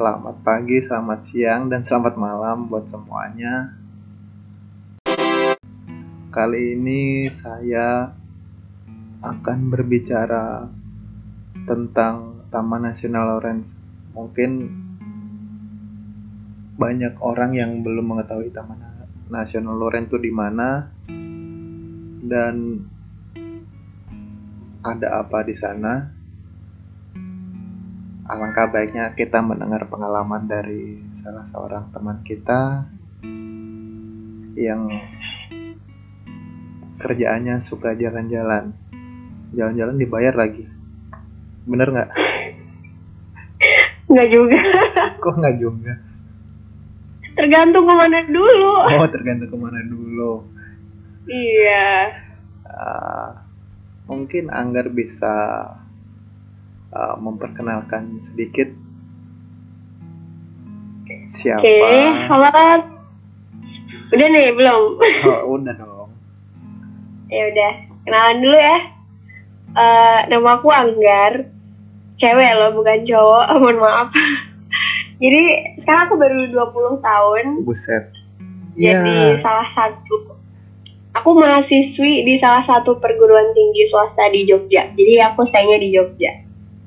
Selamat pagi, selamat siang, dan selamat malam buat semuanya. Kali ini saya akan berbicara tentang Taman Nasional Lawrence. Mungkin banyak orang yang belum mengetahui Taman Nasional Lawrence itu di mana dan ada apa di sana. Alangkah baiknya kita mendengar pengalaman dari salah seorang teman kita yang kerjaannya suka jalan-jalan. Jalan-jalan dibayar lagi. Bener nggak? Nggak juga. Kok nggak juga? Tergantung ke mana dulu. Oh, tergantung ke mana dulu. Iya. Uh, mungkin Anggar bisa uh, memperkenalkan sedikit siapa? Oke, halo. Udah nih belum? Oh, udah dong. ya udah, kenalan dulu ya. Uh, nama aku Anggar. Cewek loh, bukan cowok. Mohon maaf. Jadi sekarang aku baru 20 tahun. Buset. Jadi Ya. salah satu aku mahasiswi di salah satu perguruan tinggi swasta di Jogja. Jadi aku stay-nya di Jogja.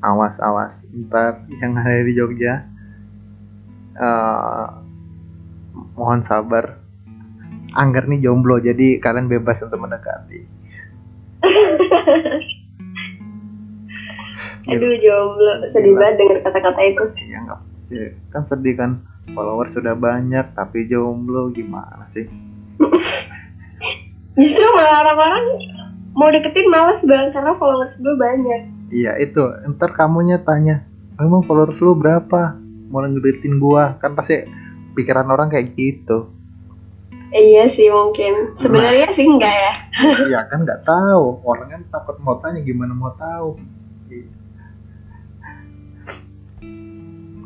Awas awas ntar yang ada di Jogja eh, mohon sabar. Anggar nih jomblo jadi kalian bebas untuk mendekati. Aduh jomblo, sedih Gila. banget denger kata-kata itu. ya nggak ya, kan sedih kan. Follower sudah banyak tapi jomblo gimana sih? Justru malah orang-orang mau deketin males banget karena followers gue banyak. Iya itu. Ntar kamunya tanya emang followers lu berapa? Mau ngedeketin gua. Kan pasti pikiran orang kayak gitu. Iya sih mungkin. Sebenarnya sih enggak ya. ya kan nggak tahu. Orang kan takut mau tanya gimana mau tahu.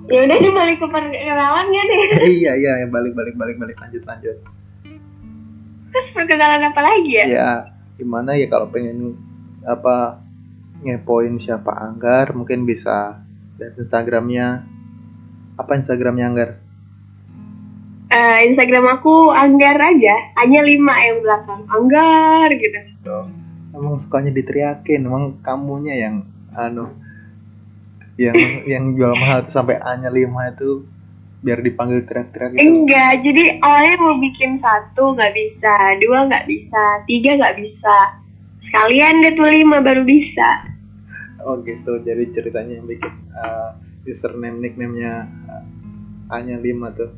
Ya udah balik ke perkenalan ya deh. iya iya ya, balik balik balik balik. Lanjut lanjut. Terus perkenalan apa lagi ya? ya gimana ya kalau pengen apa ngepoin siapa Anggar mungkin bisa lihat Instagramnya apa Instagramnya Anggar Eh, Instagram aku Anggar aja, hanya lima yang belakang. Anggar gitu. Tuh. emang sukanya diteriakin emang kamunya yang anu yang yang jual mahal tuh sampai A-nya 5 itu biar dipanggil teriak-teriak gitu Enggak, jadi awalnya mau bikin satu nggak bisa, dua nggak bisa, tiga nggak bisa. Sekalian deh tuh lima baru bisa. oh gitu jadi ceritanya yang bikin uh, username nickname-nya uh, A-nya 5 tuh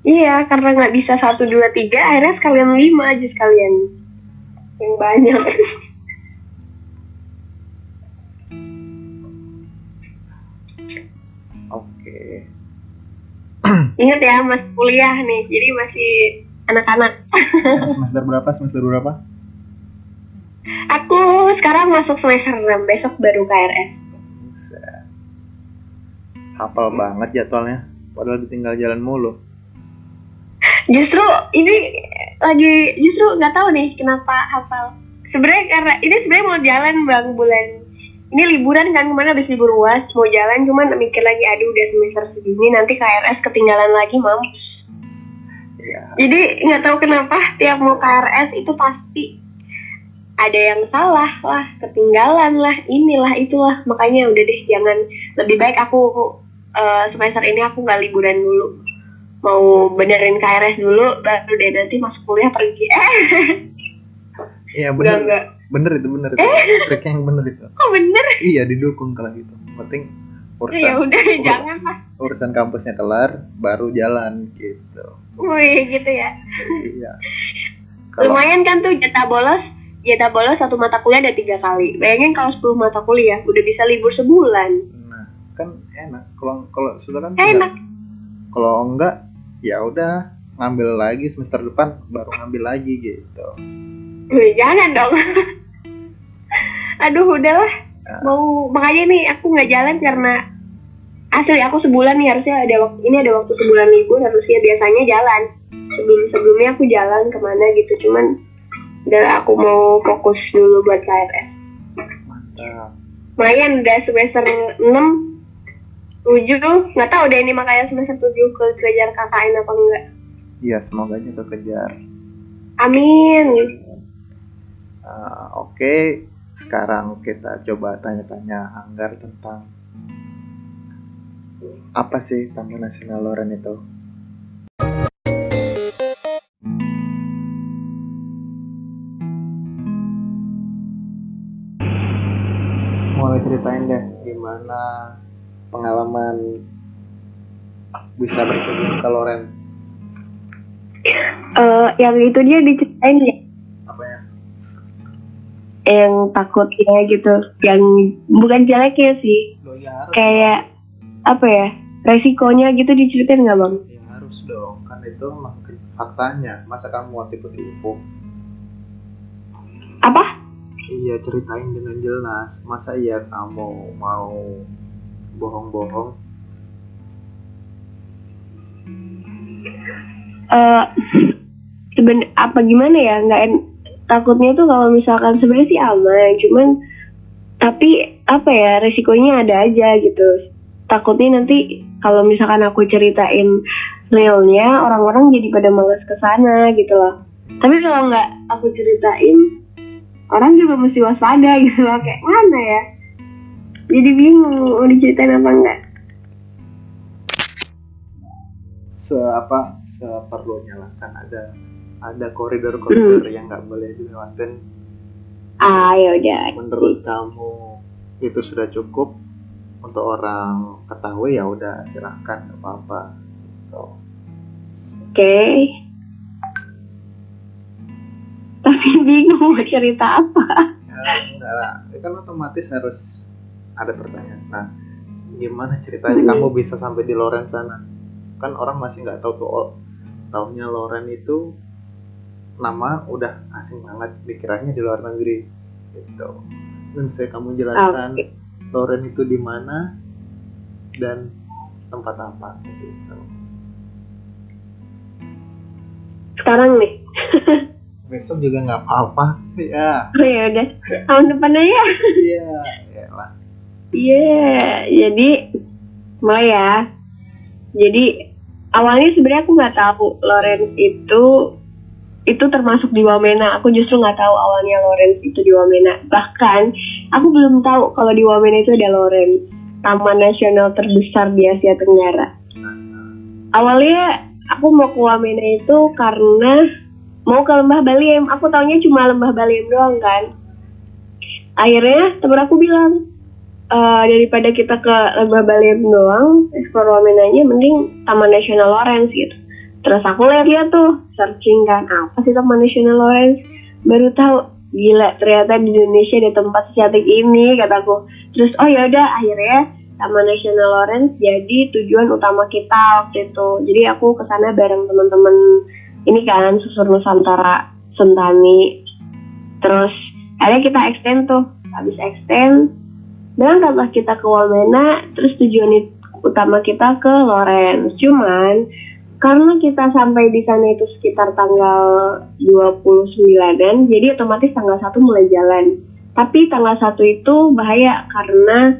Iya, karena nggak bisa satu dua tiga, akhirnya sekalian lima aja sekalian. Yang banyak. oke Ingat ya, mas kuliah nih, jadi masih anak-anak. semester berapa semester berapa Aku sekarang masuk semester 6, besok baru KRS. Buset. hafal banget jadwalnya padahal ditinggal jalan mulu Justru ini lagi justru nggak tahu nih kenapa hafal. Sebenarnya karena ini sebenarnya mau jalan bang bulan ini liburan kan ke mana habis libur uas mau jalan cuman mikir lagi aduh udah semester segini nanti KRS ketinggalan lagi mam. ya Jadi nggak tahu kenapa tiap mau KRS itu pasti ada yang salah lah, ketinggalan lah, inilah itulah. Makanya udah deh jangan lebih baik aku eh, semester ini aku nggak liburan dulu. Mau benerin KRS dulu baru deh nanti masuk kuliah pergi. Eh, iya bener bener itu bener itu trik yang bener itu Kok bener? iya didukung kalau gitu penting Ya urusan udah ur- jangan lah. urusan kampusnya kelar baru jalan gitu Wih gitu ya. iya kalau Lumayan kan tuh jatah bolos jatah bolos satu mata kuliah ada tiga kali. Bayangin kalau 10 mata kuliah udah bisa libur sebulan. nah kan enak kalau kalau sudah kan Enak. kalau enggak ya udah ngambil lagi semester depan baru ngambil lagi gitu jangan dong. Aduh, udahlah. Ya. Mau makanya nih aku nggak jalan karena asli aku sebulan nih harusnya ada waktu ini ada waktu sebulan libur harusnya biasanya jalan. Sebelum sebelumnya aku jalan ke mana gitu cuman udah aku mau fokus dulu buat KRS. mantap Lumayan udah semester 6 tujuh nggak tahu deh ini makanya semester tujuh kejar KKN apa enggak Iya, semoga aja kekejar. amin Uh, Oke, sekarang kita coba tanya-tanya Anggar tentang apa sih Taman Nasional Loren itu? Ceritain deh gimana pengalaman bisa berkunjung ke Loren. Eh, yang itu dia diceritain ya Apa ya? yang takutnya gitu yang bukan jeleknya sih Lo ya harus. kayak apa ya resikonya gitu diceritain nggak bang Ya harus dong, kan itu faktanya. Masa kamu mau tipu-tipu? apa Iya ceritain dengan jelas. Masa iya kamu mau bohong-bohong? eh seben apa gimana ya nggak takutnya tuh kalau misalkan sebenarnya sih aman cuman tapi apa ya resikonya ada aja gitu takutnya nanti kalau misalkan aku ceritain realnya orang-orang jadi pada males ke sana gitu loh tapi kalau nggak aku ceritain orang juga mesti waspada gitu loh kayak mana ya jadi bingung mau diceritain apa enggak Se apa seperlunya lah kan ada ada koridor-koridor yang nggak boleh dilewatin. ah ya udah Menurut kamu itu sudah cukup untuk orang ketahui ya udah silahkan nggak apa-apa. Gitu. Oke. Tapi bingung mau cerita apa. Ya, enggak lah, Ya kan otomatis harus ada pertanyaan. Nah, gimana ceritanya Hmm. kamu bisa sampai di Loren sana? Kan orang masih nggak tahu tuh, oh, taunya Loren itu nama udah asing banget, dikiranya di luar negeri, gitu. Dan saya kamu jelaskan Oke. Loren itu di mana dan tempat apa, gitu. Sekarang nih. Besok juga nggak apa-apa, ya, Oh ya udah. Tahun depan aja. iya, ya lah. Iya, jadi mulai ya. Jadi awalnya sebenarnya aku nggak tahu Lawrence itu itu termasuk di Wamena. Aku justru nggak tahu awalnya Lawrence itu di Wamena. Bahkan aku belum tahu kalau di Wamena itu ada Lawrence, Taman Nasional terbesar di Asia Tenggara. Awalnya aku mau ke Wamena itu karena mau ke Lembah Baliem. Aku taunya cuma Lembah Baliem doang kan. Akhirnya temen aku bilang, "Eh, daripada kita ke Lembah Baliem doang, explore Wamenanya, mending Taman Nasional Lawrence gitu. Terus aku lihat-lihat tuh, searching kan, apa sih Taman Nasional Lawrence? Baru tahu, gila ternyata di Indonesia ada tempat secantik ini, kataku. Terus, oh yaudah, akhirnya Taman Nasional Lawrence jadi tujuan utama kita waktu itu. Jadi aku ke sana bareng teman-teman ini kan, Susur Nusantara, Sentani. Terus, akhirnya kita extend tuh. Habis extend, berangkatlah kita ke Wamena terus tujuan utama kita ke Lawrence cuman karena kita sampai di sana itu sekitar tanggal 29-an jadi otomatis tanggal 1 mulai jalan tapi tanggal 1 itu bahaya karena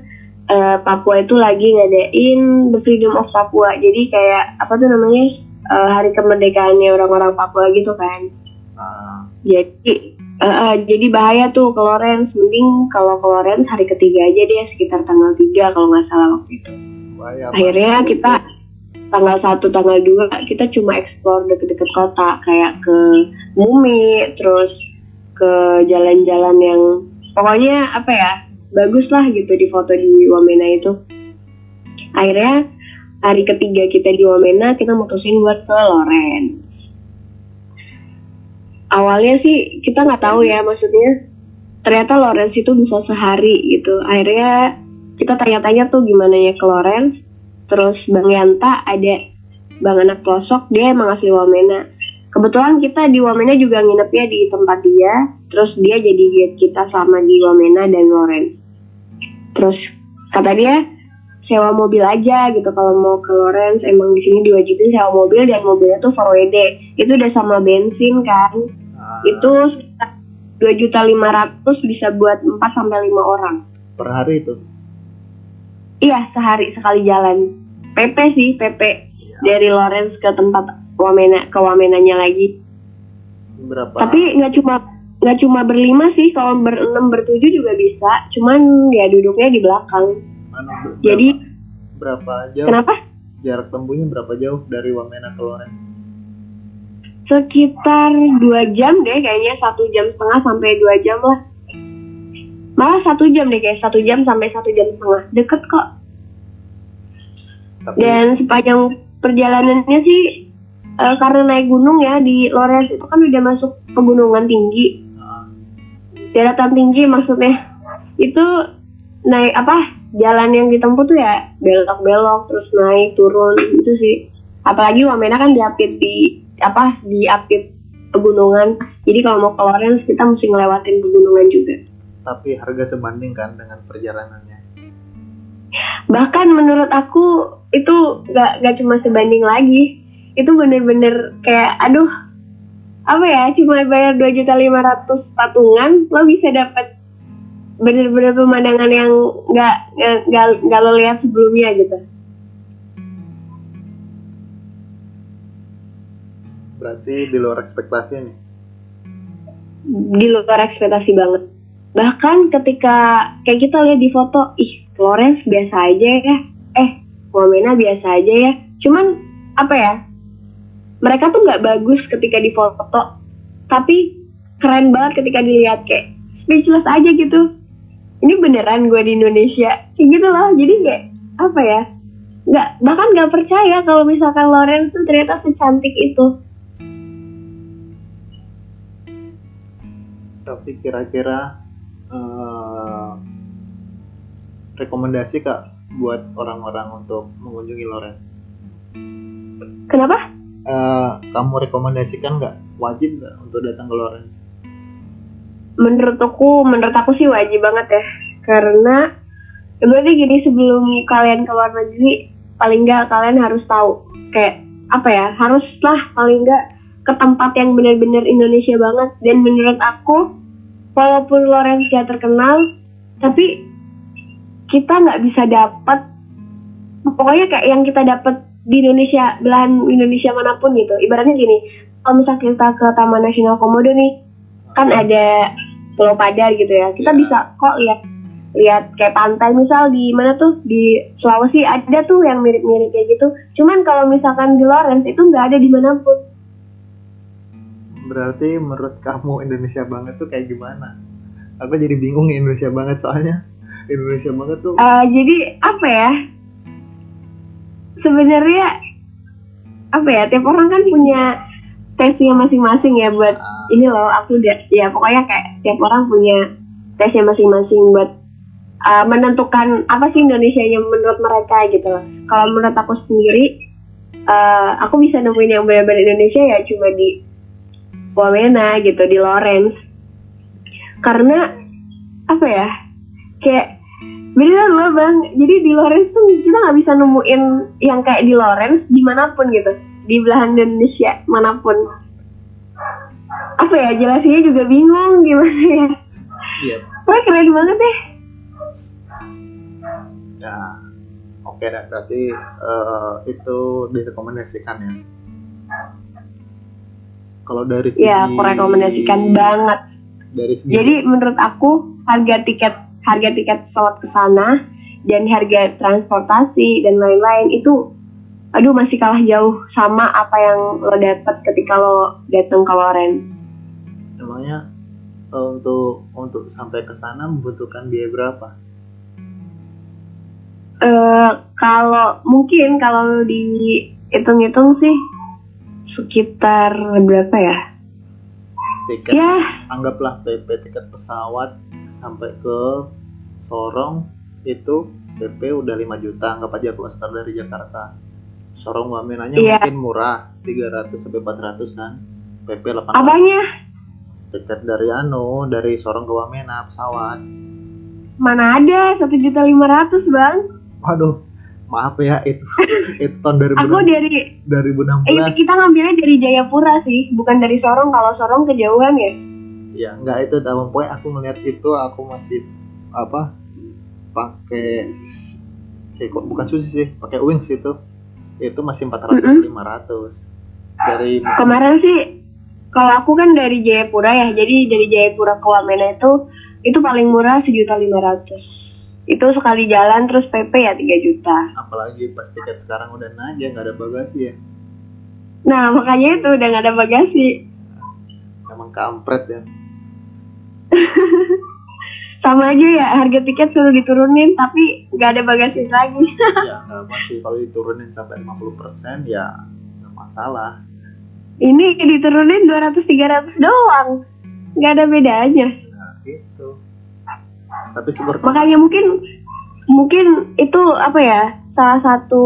eh, Papua itu lagi ngadain The Freedom of Papua jadi kayak apa tuh namanya eh, hari kemerdekaannya orang-orang Papua gitu kan. Nah, jadi eh, jadi bahaya tuh ke Lawrence. Mending kalau ke Lawrence hari ketiga aja deh sekitar tanggal 3 kalau nggak salah waktu itu. Bahaya akhirnya kita tanggal 1 tanggal 2 kita cuma explore deket-deket kota kayak ke Mumi terus ke jalan-jalan yang pokoknya apa ya bagus lah gitu di foto di Wamena itu. Akhirnya hari ketiga kita di Wamena kita mutusin buat ke Lawrence awalnya sih kita nggak tahu ya maksudnya ternyata Lawrence itu bisa sehari gitu. Akhirnya kita tanya-tanya tuh gimana ya ke Lawrence terus Bang Yanta ada Bang anak pelosok dia emang asli Wamena. Kebetulan kita di Wamena juga nginepnya di tempat dia terus dia jadi guide kita selama di Wamena dan Lawrence terus kata dia sewa mobil aja gitu. Kalau mau ke Lawrence emang di sini diwajibin sewa mobil dan mobilnya tuh 4WD itu udah sama bensin kan. Nah, itu dua juta lima ratus bisa buat 4 sampai lima orang. Per hari itu? Iya sehari sekali jalan. PP sih PP Iya. dari Lawrence ke tempat Wamena ke Wamenanya lagi. Berapa? Tapi nggak cuma nggak cuma berlima sih. Kalau berenam bertujuh juga bisa. Cuman ya duduknya di belakang anu, ber- jadi berapa jauh? kenapa? Jarak tempuhnya berapa jauh dari Wamena ke Loren? Sekitar dua jam deh kayaknya. Satu jam setengah sampai dua jam lah. Malah satu jam deh kayak satu jam sampai satu jam setengah. Deket kok. Tapi dan sepanjang perjalanannya sih eh, karena naik gunung ya di Lawrence itu kan udah masuk pegunungan tinggi. Ah, daratan tinggi maksudnya. Itu naik apa jalan yang ditempuh tuh ya belok-belok terus naik turun itu sih. Apalagi Wamena kan diapit di apa diapit pegunungan. Jadi kalau mau ke Lawrence kita mesti ngelewatin pegunungan juga. Tapi harga sebanding kan dengan perjalanannya. Bahkan menurut aku itu gak, gak cuma sebanding lagi. Itu bener-bener kayak aduh apa ya cuma bayar dua juta lima ratus patungan lo bisa dapat bener-bener pemandangan yang nggak nggak nggak- lo lihat sebelumnya gitu. Berarti di luar ekspektasi nih? Di luar ekspektasi banget. Bahkan ketika kayak kita lihat di foto ih Florence biasa aja ya. Eh Wamena biasa aja ya. Cuman apa ya? Mereka tuh nggak bagus ketika di foto. Tapi keren banget ketika dilihat kayak speechless aja gitu ini beneran gue di Indonesia. Kayak gitu loh. Jadi kayak apa ya? Nggak bahkan nggak percaya kalau misalkan Lawrence tuh ternyata secantik itu. Tapi kira-kira eh, rekomendasi kak buat orang-orang untuk mengunjungi Loren? Kenapa? Eh, kamu rekomendasikan nggak? Wajib nggak untuk datang ke Lawrence menurut aku menurut aku sih wajib banget ya. Karena berarti gini sebelum kalian ke luar negeri paling nggak kalian harus tahu kayak apa ya haruslah paling nggak ke tempat yang benar-benar Indonesia banget. Dan menurut aku walaupun Lawrence gak terkenal tapi kita nggak bisa dapat pokoknya kayak yang kita dapat di Indonesia belahan Indonesia mana pun gitu. Ibaratnya gini kalau misalnya kita ke Taman Nasional Komodo nih kan ada Pulau Padar gitu ya. Kita Iya. bisa kok lihat lihat kayak pantai misal di mana tuh di Sulawesi ada tuh yang mirip-mirip kayak gitu. Cuman kalau misalkan di Lawrence itu nggak ada di mana pun. Berarti menurut kamu Indonesia banget tuh kayak gimana? Aku jadi bingung Indonesia banget soalnya. Indonesia banget tuh. Eh, jadi apa ya? Sebenarnya apa ya? Tiap orang kan punya tesnya masing-masing ya buat ah, ini loh aku udah ya pokoknya kayak tiap orang punya tesnya masing-masing buat uh, menentukan apa sih Indonesia yang menurut mereka gitu loh. Kalau menurut aku sendiri, uh, aku bisa nemuin yang benar-benar Indonesia ya cuma di Wamena gitu di Lawrence. Karena apa ya kayak beneran loh bang. Jadi di Lawrence tuh kita nggak bisa nemuin yang kayak di Lawrence di mana pun gitu di belahan Indonesia mana pun. Apa ya jelasinnya juga bingung gimana ya. Iya. Wah keren banget deh. Ya oke dah berarti eh, itu direkomendasikan ya. Kalau dari segi ya aku rekomendasikan banget. Dari segi jadi menurut aku harga tiket harga tiket pesawat ke sana dan harga transportasi dan lain-lain itu aduh masih kalah jauh sama apa yang lo dapat ketika lo datang ke Lawrence emangnya eh, untuk untuk sampai ke sana membutuhkan biaya berapa? Eh, kalau mungkin kalau dihitung-hitung sih sekitar berapa ya? Tiket ya. anggaplah PP tiket pesawat sampai ke Sorong itu PP udah 5 juta anggap aja cluster dari Jakarta Sorong Wamenanya Iya. mungkin murah 300 sampai 400 kan. PP 800 apanya tiket dari anu dari Sorong ke Wamena pesawat. Mana ada satu juta lima ratus bang. Waduh maaf ya itu itu tahun 2016 aku dari 2016 eh, kita ngambilnya dari Jayapura sih bukan dari Sorong. Kalau Sorong kejauhan ya. Ya enggak itu tahu pokoknya aku ngeliat itu aku masih apa pakai eh bukan sushi sih pakai wings itu itu masih 400 500 dari Kemarin sih kalau aku kan dari Jayapura ya, jadi dari Jayapura ke Wamena itu itu paling murah sejuta lima ratus. Itu sekali jalan terus PP ya 3 juta. apalagi pas tiket sekarang udah naik ya nggak ada bagasi ya Nah makanya itu udah nggak ada bagasi. emang kampret ya Sama aja ya harga tiket suruh diturunin tapi nggak ada bagasi lagi. ya nggak masih kalau diturunin sampai 50% ya nggak masalah Ini diturunin 200-300 doang. Nggak ada bedanya. nah gitu tapi super Makanya mungkin mungkin itu apa ya salah satu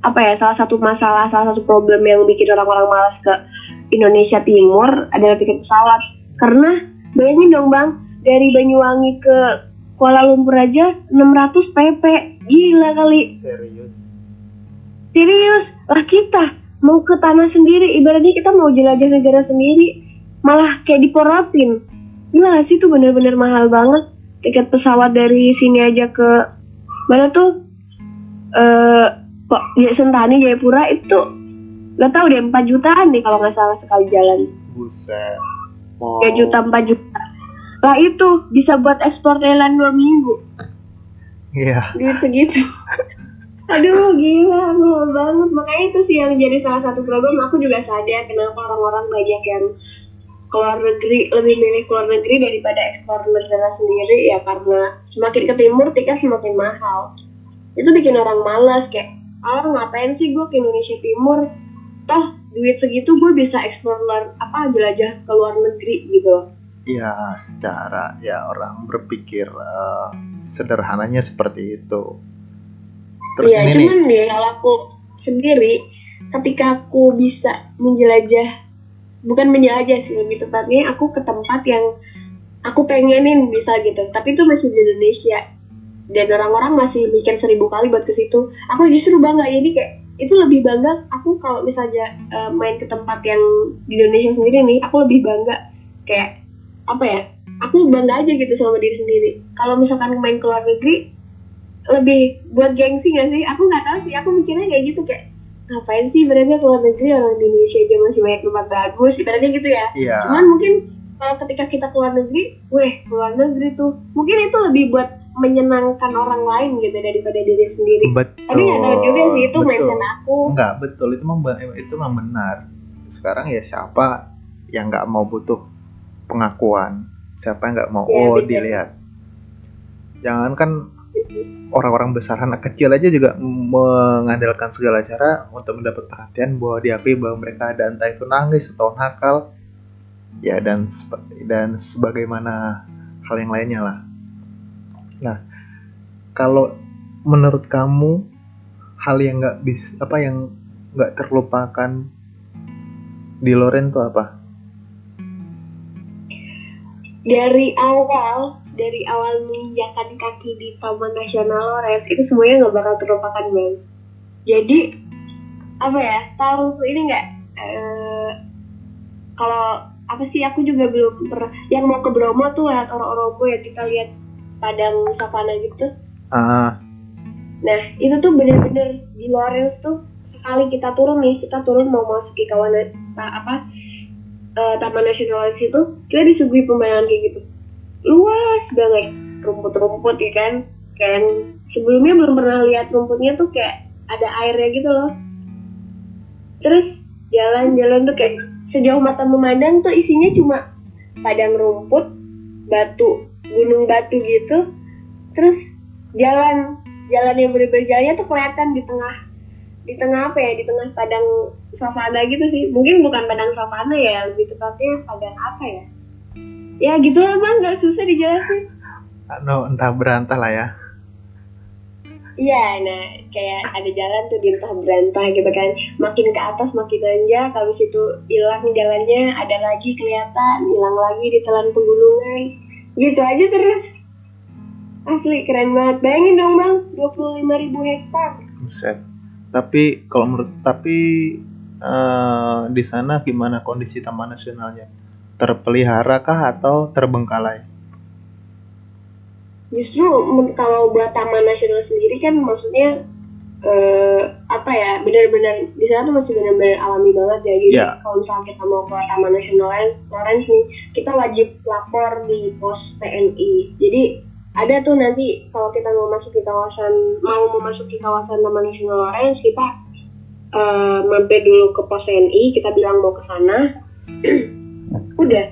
apa ya salah satu masalah salah satu problem yang bikin orang-orang malas ke Indonesia Timur adalah tiket pesawat karena bayangin dong bang dari Banyuwangi ke Kuala Lumpur aja 600 pp gila kali. Serius? Serius. Lah kita mau ke tanah sendiri. Ibaratnya kita mau jelajah negara sendiri. Malah kayak diporotin gila sih? Itu bener-bener mahal banget. Tiket pesawat dari sini aja ke mana tuh? Eh kok ya Sentani Jayapura? Itu gak tahu deh 4 jutaan deh kalau nggak salah sekali jalan. Buset. 3 juta 4 juta lah itu bisa buat ekspor Thailand 2 minggu. Iya. Duit segitu aduh gila mahal banget. Makanya itu sih yang jadi salah satu problem. Aku juga sadar kenapa orang-orang banyak yang keluar negeri lebih milih keluar negeri daripada ekspor negara sendiri. Ya karena semakin ke timur tiket semakin mahal. Itu bikin orang malas kayak ah ngapain sih gue ke Indonesia Timur? Toh duit segitu gue bisa ekspor luar apa jelajah ke luar negeri gitu ya secara ya orang berpikir eh, sederhananya seperti itu. Terus Iya, ini nih. cuman ya kalau aku sendiri ketika aku bisa menjelajah bukan menjelajah sih lebih tepatnya aku ke tempat yang aku pengenin bisa gitu. Tapi itu masih di Indonesia. Dan orang-orang masih mikir seribu kali buat ke situ. Aku justru bangga jadi kayak itu lebih bangga aku kalau misalnya eh, main ke tempat yang di Indonesia sendiri nih aku lebih bangga. Kayak apa ya aku bangga aja gitu sama diri sendiri kalau misalkan main ke luar negeri lebih buat gengsi gak sih? Aku nggak tahu sih. Aku mikirnya kayak gitu kayak ngapain sih berarti ke luar negeri orang di Indonesia aja masih banyak tempat bagus. Ibaratnya gitu ya. iya Cuman mungkin kalau ketika kita ke luar negeri, weh ke luar negeri tuh mungkin itu lebih buat menyenangkan orang lain gitu daripada diri sendiri. betul Tapi nggak tahu juga sih itu mindset aku. enggak betul itu memang itu memang benar sekarang ya siapa yang nggak mau butuh pengakuan. Siapa yang nggak mau? Ya, oh dilihat. Jangan kan orang-orang besar anak kecil aja juga mengandalkan segala cara untuk mendapat perhatian bahwa diakui bahwa mereka ada. Entah itu nangis atau nakal ya dan dan sebagaimana hal yang lainnya lah. Nah kalau menurut kamu hal yang nggak bisa apa yang nggak terlupakan di Loren tuh apa? Dari awal, dari awal menginjakan kaki di Taman Nasional Lores itu semuanya nggak bakal terlupakan bang. Jadi apa ya? Tahu ini nggak? eh, kalau apa sih aku juga belum pernah yang mau ke Bromo tuh lewat Oro-Orobo ya kita lihat padang savana gitu Ah, Nah, itu tuh bener-bener di Lawrence tuh sekali kita turun nih, kita turun mau masuk ke kawanan ta- apa eh, Taman Nasional Lawrence itu, kita disuguhi pemandangan kayak gitu. Luas banget, rumput-rumput ya kan. Kayak sebelumnya belum pernah lihat rumputnya tuh kayak ada airnya gitu loh. Terus jalan-jalan tuh kayak sejauh mata memandang tuh isinya cuma padang rumput, batu, gunung batu gitu. Terus jalan jalan yang jalannya tuh kelihatan di tengah di tengah apa ya di tengah padang savana gitu sih. Mungkin bukan padang savana ya lebih tepatnya padang apa ya? Ya gitu lah bang. Nggak susah dijelasin. No, entah berantah lah ya. iya nah kayak ada jalan tuh di entah berantah gitu kan. Makin ke atas makin nanjak. Habis itu hilang jalannya ada lagi kelihatan hilang lagi di telan pegunungan. Gitu aja terus. Asli keren banget. Bayangin dong bang 25.000 ribu hektar. Buset. Tapi kalau menurut tapi eh, di sana gimana kondisi taman nasionalnya? Terpelihara kah atau terbengkalai? justru kalau buat taman nasional sendiri kan maksudnya eh, apa ya benar-benar di sana tuh masih benar-benar alami banget ya jadi Iya. kalau misalnya kita mau ke taman nasional Lawrence nih kita wajib lapor di pos TNI jadi ada tuh nanti kalau kita mau masuk ke kawasan mau memasuki kawasan taman nasional Lawrence kita eh, mampir dulu ke pos TNI kita bilang mau ke sana. Udah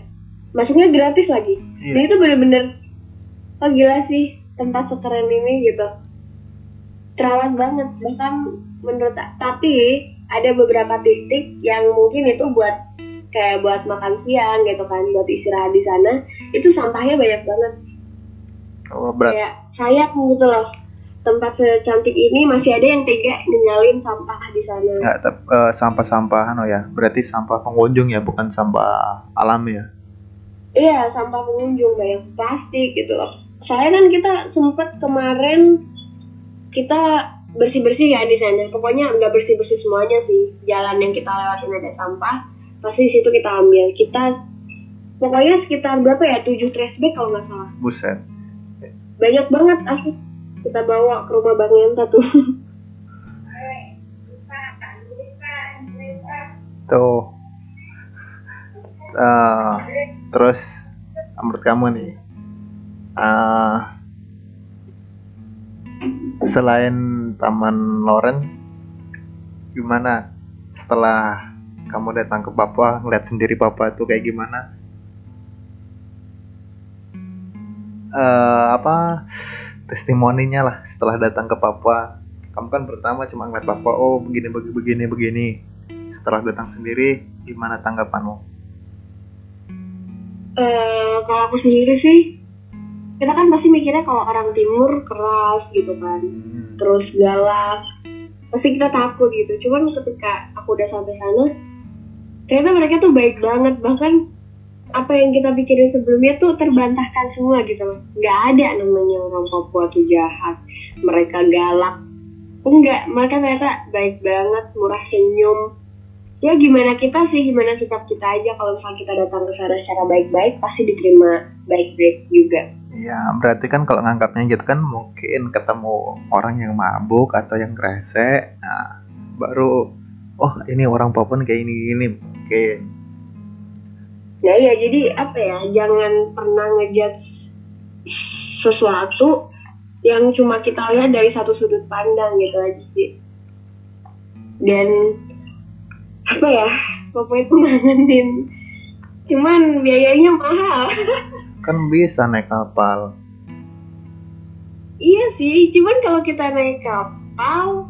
masuknya gratis lagi. Iya. jadi itu bener-bener oh gila sih tempat sekeren ini gitu. Terawat banget. Bahkan menurut tapi ada beberapa titik yang mungkin itu buat kayak buat makan siang gitu kan buat istirahat di sana. Itu sampahnya banyak banget. Oh, berat. Kayak sayang gitu loh tempat secantik ini masih ada yang tega ninggalin sampah di sana tep- eh, sampah-sampahan oh ya berarti sampah pengunjung ya bukan sampah alam ya Iya, sampah pengunjung banyak plastik gitu loh. Soalnya kan kita sempet kemarin kita bersih-bersih ya di sana. Pokoknya nggak bersih-bersih semuanya sih. Jalan yang kita lewatin ada sampah, pasti di situ kita ambil. Kita pokoknya sekitar berapa ya? 7 trash bag kalau nggak salah. buset Banyak banget asli. Kita bawa ke rumah Bang Yenta tuh. tuh Eh, terus menurut kamu nih eh, selain Taman Loren gimana setelah kamu datang ke Papua ngeliat sendiri Papua itu kayak gimana eh apa testimoninya lah setelah datang ke Papua. Kamu kan pertama cuma ngeliat Papua oh begini begini begini begini. Setelah datang sendiri gimana tanggapanmu? Eh, kalau aku sendiri sih, kita kan pasti mikirnya kalau orang timur keras gitu kan. Hmm, terus galak. Pasti kita takut gitu. Cuman ketika aku udah sampai sana ternyata mereka tuh baik banget. Bahkan apa yang kita pikirin sebelumnya tuh terbantahkan semua gitu loh. Nggak ada namanya orang Papua tuh jahat. Mereka galak. Enggak mereka ternyata baik banget murah senyum. Ya gimana kita sih gimana sikap kita aja. Kalau misalnya kita datang ke sana secara baik-baik pasti diterima baik-baik juga. Ya berarti kan kalau nganggapnya gitu kan mungkin ketemu orang yang mabuk atau yang rese nah baru oh ini orang Papua kayak ini gini kayak Ya jadi apa ya, jangan pernah ngejudge sesuatu yang cuma kita lihat dari satu sudut pandang gitu aja sih. Dan apa ya, Papua itu ngangenin. Cuman biayanya mahal. kan bisa naik kapal iya sih, cuman kalau kita naik kapal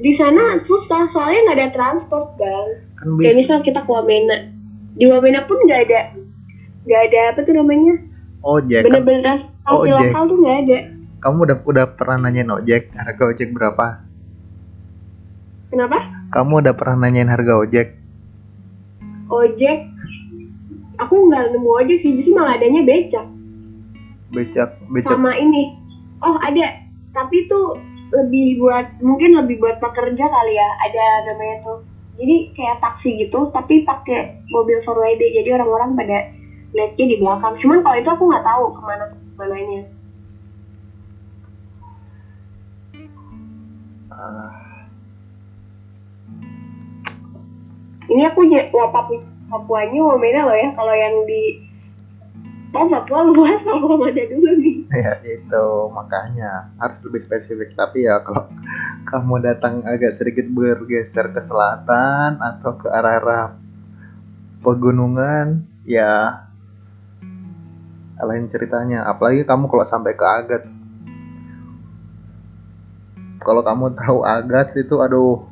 di sana susah soalnya nggak ada transport bang. kan Kayak bisa misal kita ke Wamena, di Wamena pun nggak ada, nggak ada apa tuh namanya, ojek kan bener-bener transportasi ojek. lokal tuh nggak ada. kamu udah udah pernah nanyain ojek harga ojek berapa Kenapa? kamu udah pernah nanyain harga ojek Ojek. Aku nggak nemu ojek sih, justru malah adanya becak. becak becak Sama ini. Oh ada, tapi itu lebih buat mungkin lebih buat pekerja kali ya. Ada namanya tuh. Jadi kayak taksi gitu, tapi pakai mobil 4WD. Jadi orang-orang pada lihatnya di belakang. Cuman kalau itu aku nggak tahu ke mana mananya. Ah, Ini aku Papu Papuanya Wamena loh ya. Kalau yang di Oh Papua luas sama mana dulu nih. ya itu makanya harus lebih spesifik. Tapi ya kalau kamu datang agak sedikit bergeser ke selatan atau ke arah-arah pegunungan ya lain ceritanya. Apalagi kamu kalau sampai ke Agats. Kalau kamu tahu Agats itu aduh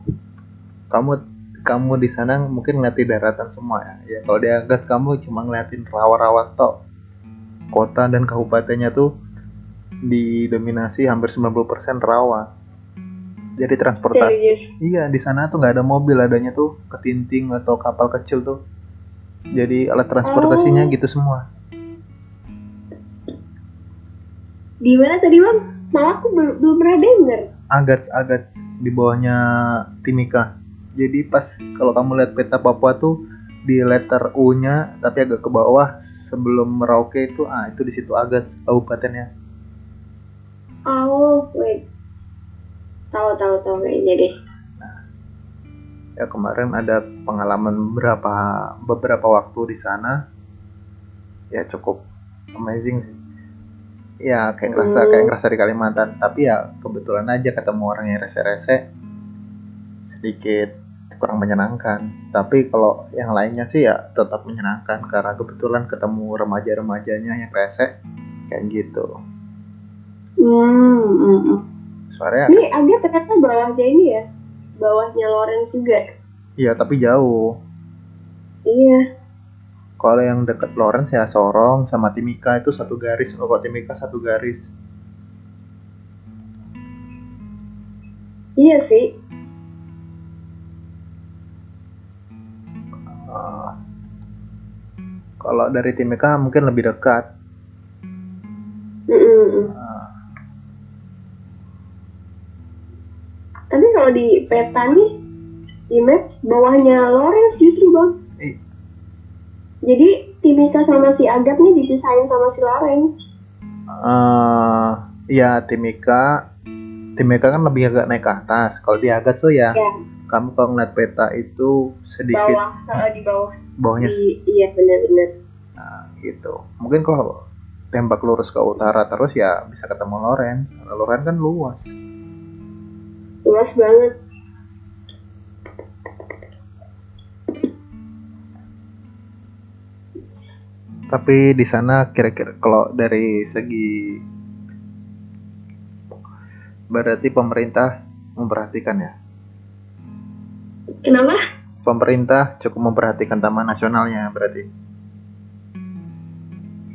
kamu kamu di sana mungkin ngeliatin daratan semua ya. Ya kalau di Agats kamu cuma ngeliatin rawa-rawa tok kota dan kabupatennya tuh didominasi hampir 90% rawa. Jadi transportasi. Serius. Iya, di sana tuh nggak ada mobil, adanya tuh ketinting atau kapal kecil tuh. Jadi alat transportasinya Oh. gitu semua. Di mana tadi bang? Malah aku belum, belum pernah denger. Agats Agats di bawahnya Timika. Jadi pas kalau kamu lihat peta Papua tuh di letter U-nya tapi agak ke bawah sebelum Merauke itu ah itu di situ Agats kabupatennya. Oh, wait. Tahu tahu tahu kayaknya deh. ya kemarin ada pengalaman beberapa beberapa waktu di sana ya cukup amazing sih ya kayak ngerasa Hmm. kayak ngerasa di Kalimantan tapi ya kebetulan aja ketemu orang yang rese-rese sedikit kurang menyenangkan tapi kalau yang lainnya sih ya tetap menyenangkan karena kebetulan ketemu remaja-remajanya yang rese kayak gitu Hmm, hmm, hmm. suaranya Ini agak ternyata bawahnya ini ya, bawahnya Lawrence juga. iya tapi jauh Iya. Kalau yang deket Lawrence ya Sorong sama Timika itu satu garis. Oh, Timika satu garis. Iya sih. Ah. kalau dari Timika mungkin lebih dekat. Mm, mm, mm. Ah, Tapi kalau di peta nih, di map bawahnya Lawrence justru bang. i- Jadi Timika sama si Agat nih dipisahin sama si Lawrence. eh, ya Timika, Timika kan lebih agak naik ke atas. Kalau di Agat tuh ya, Ya, kamu kalau ngeliat peta itu sedikit bawah, eh, di bawah. bawahnya Di, iya benar-benar. nah, gitu. Mungkin kalau tembak lurus ke utara terus ya bisa ketemu. Karena Lawrence kan luas. Luas banget. Tapi di sana kira-kira kalau dari segi berarti pemerintah memperhatikan ya. Kenapa? Pemerintah cukup memperhatikan taman nasionalnya berarti.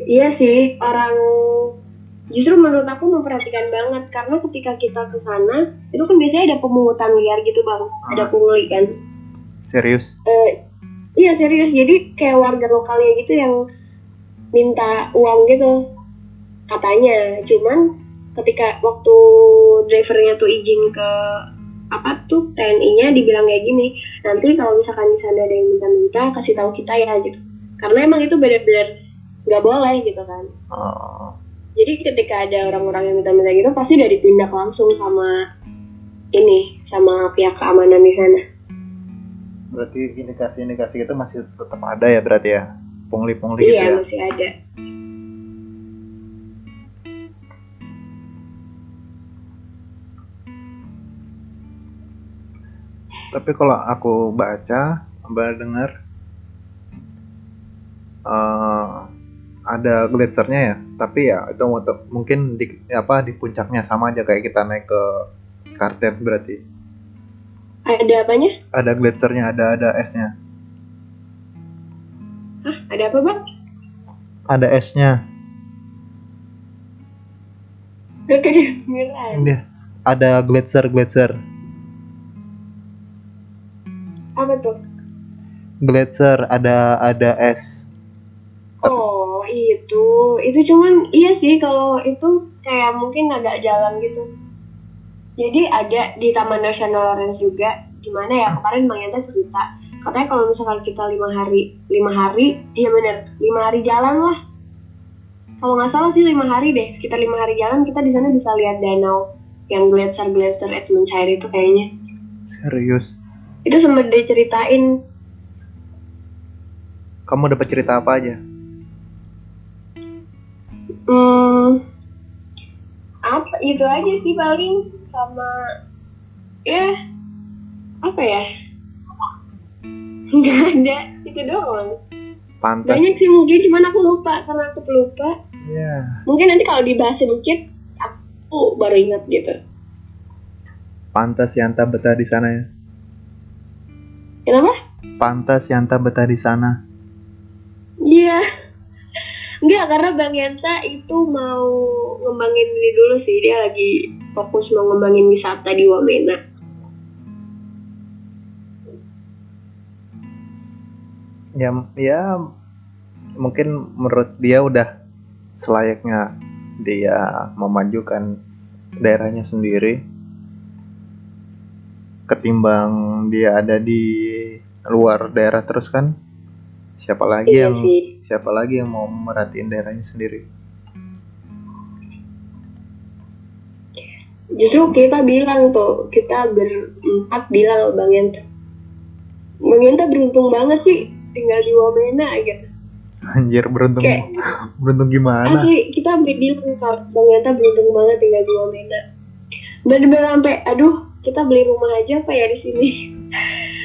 Iya sih, orang justru menurut aku memperhatikan banget karena ketika kita ke sana itu kan biasanya ada pemungutan liar gitu bang, ada Ah. pungli kan. Serius? Eh, iya serius, jadi kayak warga lokalnya gitu yang minta uang gitu katanya. Cuman ketika waktu drivernya tuh izin ke apa tuh TNI-nya dibilang kayak gini, nanti kalau misalkan di sana ada yang minta-minta kasih tahu kita ya gitu. Karena emang itu benar-benar nggak boleh gitu kan. Oh, Jadi ketika ada orang-orang yang minta-minta gitu pasti udah ditindak langsung sama ini sama pihak keamanan di sana. berarti indikasi-indikasi itu masih tetap ada ya berarti ya? Pungli-pungli gitu Iya ya? masih ada. Tapi kalau aku baca, baru dengar eh, ada gletsiernya ya. Tapi ya itu mungkin di apa di puncaknya sama aja kayak kita naik ke Kartens berarti. Ada apanya? Ada gletsiernya, ada ada esnya. Hah? Ada apa bang? Ada esnya. Ini ada gletser gletser. Apa tuh? Gletser ada ada es. Oh itu, itu cuman iya sih kalau itu kayak mungkin agak jalan gitu. Jadi ada di Taman Nasional Lawrence juga, gimana ya kemarin Bang Yanta cerita, katanya kalau misalkan kita lima hari, lima hari, iya bener, lima hari jalan lah. Kalau nggak salah sih lima hari deh, sekitar lima hari jalan kita di sana bisa lihat danau yang gletser-gletser Edmund cair itu kayaknya. Serius. Itu sempat diceritain Kamu dapat cerita apa aja? Hmm, apa itu aja sih paling sama ya apa ya nggak ada itu doang Pantas. banyak sih mungkin cuman aku lupa karena aku lupa Ya. mungkin nanti kalau dibahas sedikit aku baru ingat gitu Pantas Yanta betah di sana ya. Kenapa Pantas Yanta betah di sana. iya Enggak, karena Bang Yanta itu mau ngembangin ini dulu sih. Dia lagi fokus mau ngembangin wisata di Wamena. Ya, ya mungkin menurut dia udah selayaknya dia memajukan daerahnya sendiri ketimbang dia ada di luar daerah terus kan siapa lagi Iya yang sih. siapa lagi yang mau merhatiin daerahnya sendiri justru kita bilang tuh kita berempat bilang bang Yanta bang Yanta beruntung banget sih tinggal di Wamena gitu Anjir beruntung Kayak- beruntung gimana? Asli kita bilang kalau Bang Yanta beruntung banget tinggal di Wamena. Bener-bener sampai, aduh kita beli rumah aja apa ya di sini.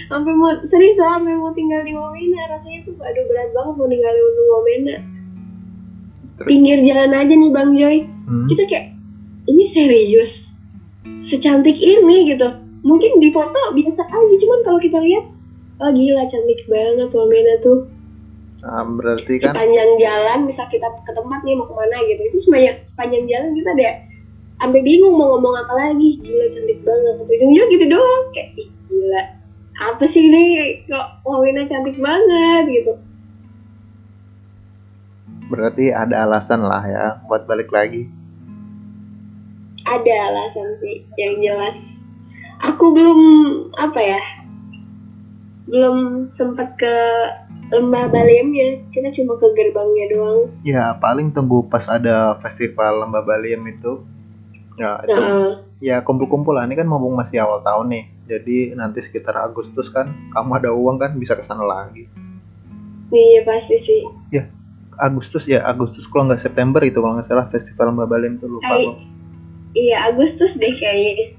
Sampai mau serius lah, sampai mau tinggal di Wamena rasanya tuh aduh berat banget mau tinggal di Wamena. Pinggir jalan aja nih Bang Joy. Hmm. Kita kayak ini serius secantik ini gitu. Mungkin di foto biasa aja, cuman kalau kita lihat, oh gila cantik banget Wamena tuh Ah, berarti kan sepanjang jalan bisa kita ke tempat nih mau ke mana gitu itu sepanjang sepanjang jalan kita ada sampai bingung mau ngomong apa lagi gila cantik banget tapi ujungnya gitu doang kayak ih gila apa sih ini kok Wawina cantik banget gitu berarti ada alasan lah ya buat balik lagi. ada alasan sih yang jelas aku belum apa ya belum sempat ke lembah Balemnya kita cuma ke gerbangnya doang Ya paling tunggu pas ada festival Lembah Baliem itu. Ya itu nah, ya kumpul-kumpul lah. Ini kan mumpung masih awal tahun nih. Jadi nanti sekitar Agustus kan kamu ada uang kan bisa ke sana lagi. iya pasti sih Agustus ya Agustus kalau nggak September itu kalau nggak salah festival Lembah Baliem itu lupa gua. iya Agustus deh kayaknya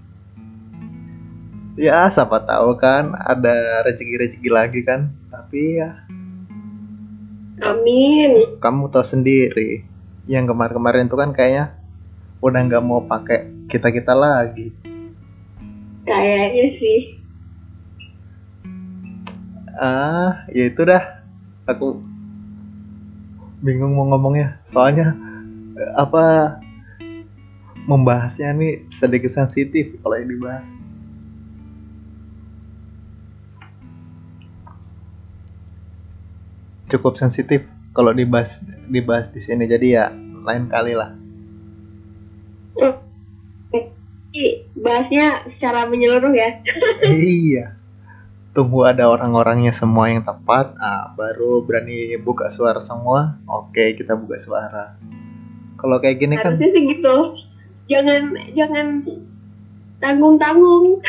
Ya siapa tahu kan ada rezeki-rezeki lagi kan. Tapi ya Amin. kamu tahu sendiri yang kemarin-kemarin itu kan kayaknya udah nggak mau pakai kita kita lagi Kayaknya sih. ah ya itu dah. Aku bingung mau ngomongnya. Soalnya apa membahasnya nih sedikit sensitif kalau yang dibahas. Cukup sensitif kalau dibahas dibahas di sini. Jadi ya lain kali lah. Ih, bahasnya secara menyeluruh ya. iya tunggu ada orang-orangnya semua yang tepat ah baru berani buka suara semua oke kita buka suara kalau kayak gini kan Harusnya sih gitu. Jangan jangan tanggung-tanggung.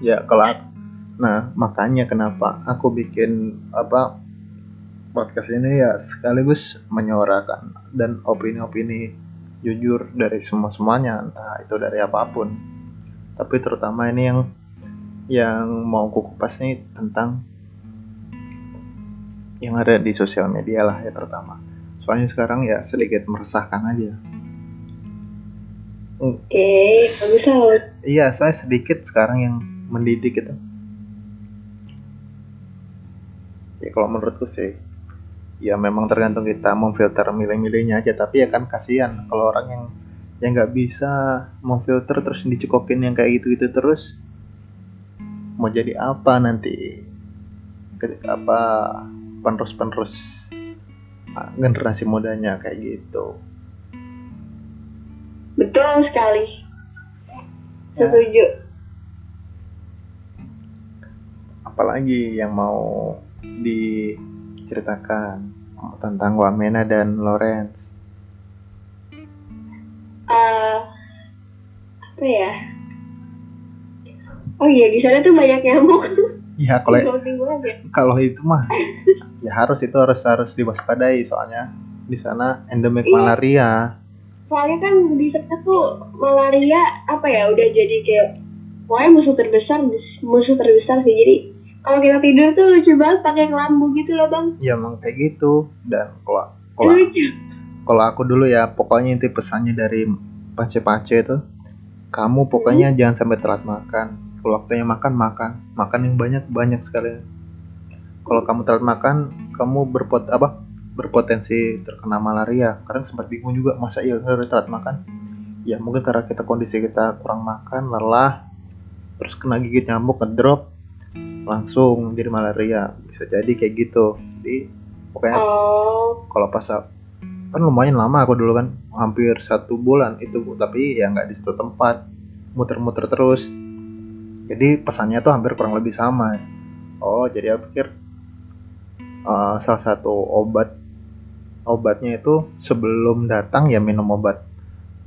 ya kalau aku- nah makanya kenapa aku bikin apa podcast ini ya sekaligus menyuarakan dan opini-opini jujur dari semua semuanya entah itu dari apa pun tapi terutama ini yang yang mau aku kupas nih tentang yang ada di sosial media lah ya terutama soalnya sekarang ya sedikit meresahkan aja Oke, bagus lah. Iya, soalnya sedikit sekarang yang mendidik itu. Ya kalau menurutku sih, ya memang tergantung kita memfilter milih-milihnya aja. Tapi ya kan kasihan kalau orang yang yang nggak bisa memfilter terus dicekokin yang kayak gitu-gitu terus, mau jadi apa nanti? Apa penerus-penerus ah, generasi mudanya kayak gitu. Betul sekali. Ya. Setuju. apalagi yang mau diceritakan tentang Wamena dan Lawrence Eh, apa ya? Oh iya, di sana tuh banyak nyamuk. ya kalau kalau itu mah ya harus itu harus harus diwaspadai soalnya di sana endemik Iya. malaria Soalnya kan di sana tuh malaria apa ya udah jadi kayak pokoknya musuh terbesar musuh terbesar sih jadi kalau kita tidur tuh lucu banget pakai kelambu gitu loh bang ya emang kayak gitu dan kalau kalau kalau aku dulu ya pokoknya inti pesannya dari pace-pace itu kamu pokoknya jangan sampai telat makan. Kalau waktunya makan makan. Makan yang banyak banyak sekali. Kalau kamu telat makan kamu berpot apa berpotensi terkena malaria. Kadang sempat bingung juga masa iya harus telat makan? Ya mungkin karena kita kondisi kita kurang makan lelah terus kena gigit nyamuk ngedrop langsung jadi malaria. Bisa jadi kayak gitu. Jadi pokoknya oh. kalau pas kan lumayan lama aku dulu kan hampir satu bulan itu tapi ya nggak di satu tempat. Muter-muter terus. Jadi pesannya tuh hampir kurang lebih sama. Oh jadi aku pikir eh, salah satu obat obatnya itu sebelum datang ya minum obat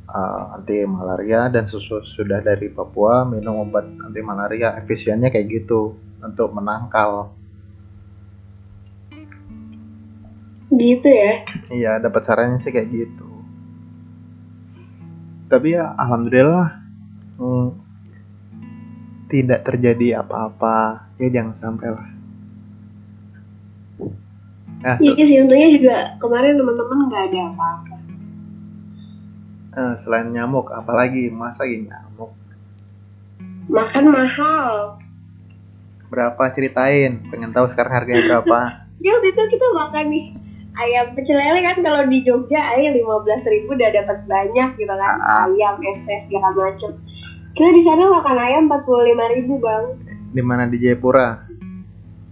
uh, anti malaria. Dan susu sudah dari Papua minum obat anti malaria. Efisiennya kayak gitu untuk menangkal gitu ya? Iya dapat sarannya sih kayak gitu. Tapi ya alhamdulillah hmm, tidak terjadi apa-apa. Ya jangan sampai lah. Nah, iya sih untungnya juga kemarin teman-teman nggak ada apa-apa. Eh, selain nyamuk apalagi masa lagi nyamuk? Makan mahal. Berapa ceritain? Pengen tahu sekarang harganya berapa. Ya waktu itu kita makan nih ayam pecel lele kan kalau di Jogja ayam lima belas ribu udah dapat banyak gitu kan. Uh, ayam es segala macem. Kita di sana makan ayam empat puluh lima ribu bang. Di mana? Di Jayapura?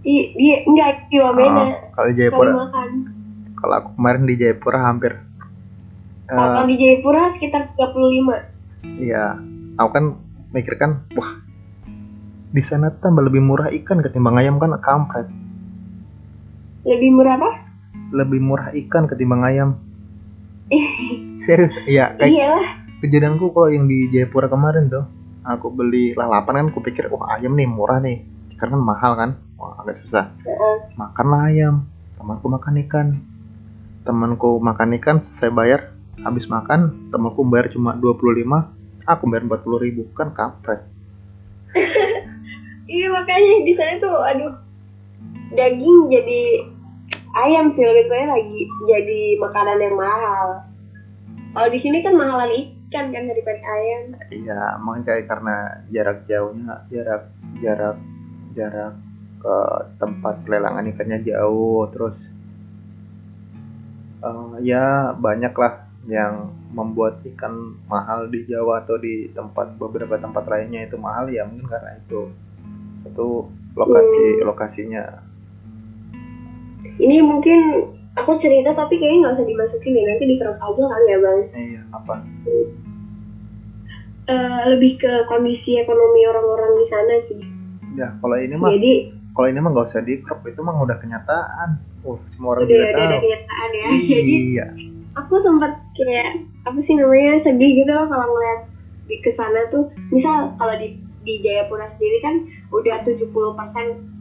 I, di enggak di Wamena. Oh, kalau di Jayapura? Kalau aku kemarin di Jayapura hampir kalau uh, di Jayapura sekitar tiga puluh lima. iya. Aku kan mikir kan wah di sana tambah lebih murah ikan ketimbang ayam kan kampret. Lebih murah apa lebih murah ikan ketimbang ayam. Serius? Ya kayak Iyalah. kejadianku kalau yang di Jayapura kemarin tuh aku beli lalapan kan aku pikir wah ayam nih murah nih. Karena kan mahal kan? Wah agak susah. Makanlah ayam. Temanku makan ikan. Temanku makan ikan saya bayar. Habis makan temanku bayar cuma 25 aku bayar 40 ribu. Kan kampret. Iya makanya di sana tuh aduh daging jadi ayam sih lebih banyak lagi jadi makanan yang mahal. Kalau di sini kan mahalan ikan kan daripada ayam. Iya mungkin kayak karena jarak jauhnya jarak jarak jarak ke tempat pelelangan ikannya jauh terus uh, ya banyak lah yang membuat ikan mahal di Jawa atau di tempat beberapa tempat lainnya itu mahal ya mungkin karena itu. Satu lokasi hmm. lokasinya ini mungkin aku cerita tapi kayaknya nggak usah dimasukin deh. Nanti dikerok aja kali ya bang. Iya apa? Uh, lebih ke kondisi ekonomi orang-orang di sana sih. Ya kalau ini mah jadi kalau ini mah nggak usah dikerok itu mah udah kenyataan. Uh semua orang udah, udah ada kenyataan ya. Iya. jadi aku sempat kayak apa sih namanya sedih gitu loh kalau ngeliat di ke sana tuh. Misal kalau di di Jayapura sendiri kan udah 70%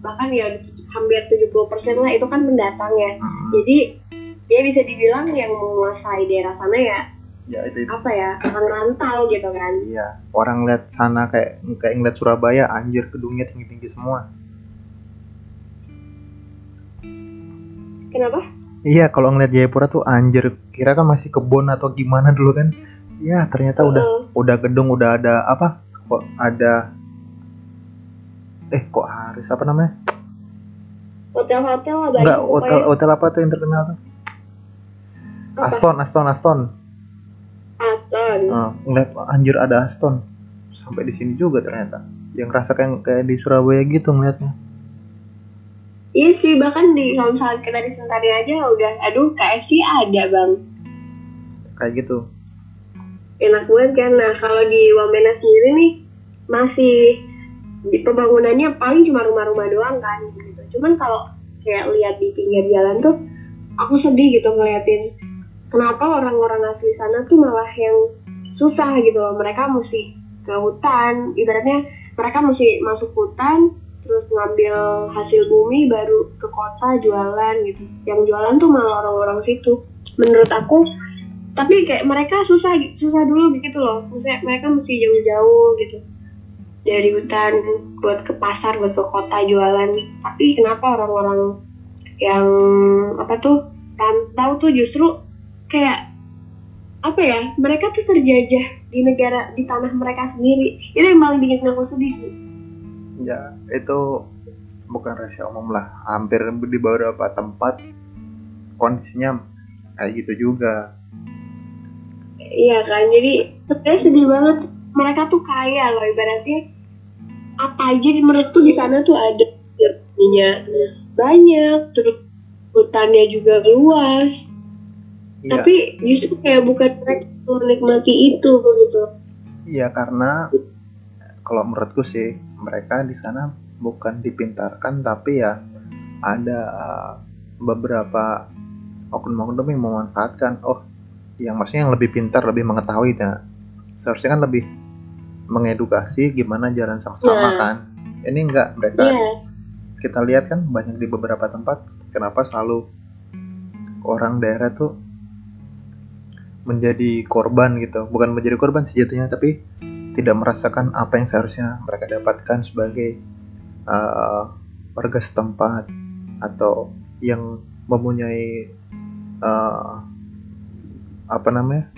bahkan ya hampir 70% lah itu kan pendatang ya. Hmm. Jadi dia bisa dibilang yang menguasai daerah sana ya ya itu, itu. apa ya orang rantau gitu kan iya orang lihat sana kayak kayak ngeliat Surabaya anjir gedungnya tinggi tinggi semua kenapa iya kalau ngeliat Jayapura tuh anjir kira kan masih kebun atau gimana dulu kan ya ternyata uh -uh. udah udah gedung udah ada apa kok ada eh kok Haris apa namanya hotel-hotel ada Enggak, hotel hotel apa tuh yang terkenal tuh? Apa? Aston, Aston, Aston. Aston. Uh, ngeliat anjir ada Aston. Sampai di sini juga ternyata. Yang rasa kayak kayak di Surabaya gitu ngeliatnya. Iya sih, bahkan di kalau misalnya kita di Sentari aja udah, aduh KFC ada bang. Kayak gitu. Enak banget kan. Nah kalau di Wamena sendiri nih masih di pembangunannya paling cuma rumah-rumah doang kan. Cuman kalau kayak lihat di pinggir jalan tuh aku sedih gitu ngeliatin kenapa orang-orang asli sana tuh malah yang susah gitu loh. Mereka mesti ke hutan ibaratnya mereka mesti masuk hutan terus ngambil hasil bumi baru ke kota jualan gitu. Yang jualan tuh malah orang-orang situ menurut aku. Tapi kayak mereka susah susah dulu gitu loh. Maksudnya mereka mesti jauh-jauh gitu dari hutan buat ke pasar buat ke kota jualan. Tapi kenapa orang-orang yang apa tuh rantau tuh justru kayak apa ya mereka tuh terjajah di negara di tanah mereka sendiri. Itu yang paling bikin aku sedih sih. Ya itu bukan rahasia umum lah. Hampir di beberapa tempat kondisinya kayak gitu juga. Iya kan jadi sebenarnya sedih banget. Mereka tuh kaya loh ibaratnya apa aja di menurutku di sana tuh ada minyak banyak terus hutannya juga luas. Iya. tapi justru kayak bukan mereka menikmati itu begitu iya karena kalau menurutku sih mereka di sana bukan dipintarkan tapi ya ada uh, beberapa oknum-oknum yang memanfaatkan. Oh yang maksudnya yang lebih pintar lebih mengetahui ya. Seharusnya kan lebih mengedukasi gimana jalan sama-sama Nah. kan ini enggak mereka Iya. kita lihat kan banyak di beberapa tempat kenapa selalu orang daerah tuh menjadi korban gitu bukan menjadi korban sejatinya tapi tidak merasakan apa yang seharusnya mereka dapatkan sebagai uh, warga setempat atau yang mempunyai uh, apa namanya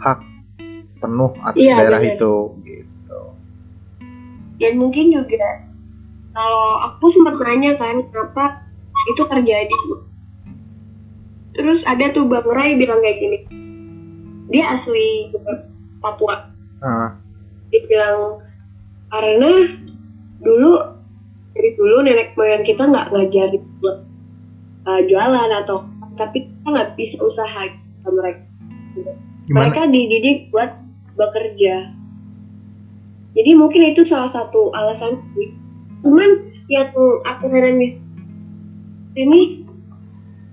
hak penuh atas Iya, daerah benar. itu gitu. Dan mungkin juga kalau aku sempat nanya kan kenapa itu terjadi? Terus ada tuh bang Ray bilang kayak gini dia asli Papua. Ah, dia bilang karena dulu dari dulu nenek moyang kita nggak ngajarin buat uh, jualan atau tapi kita nggak bisa usaha sama mereka. Gimana? Mereka dididik buat bekerja. Jadi mungkin itu salah satu alasan sih. Cuman yang aku heran di sini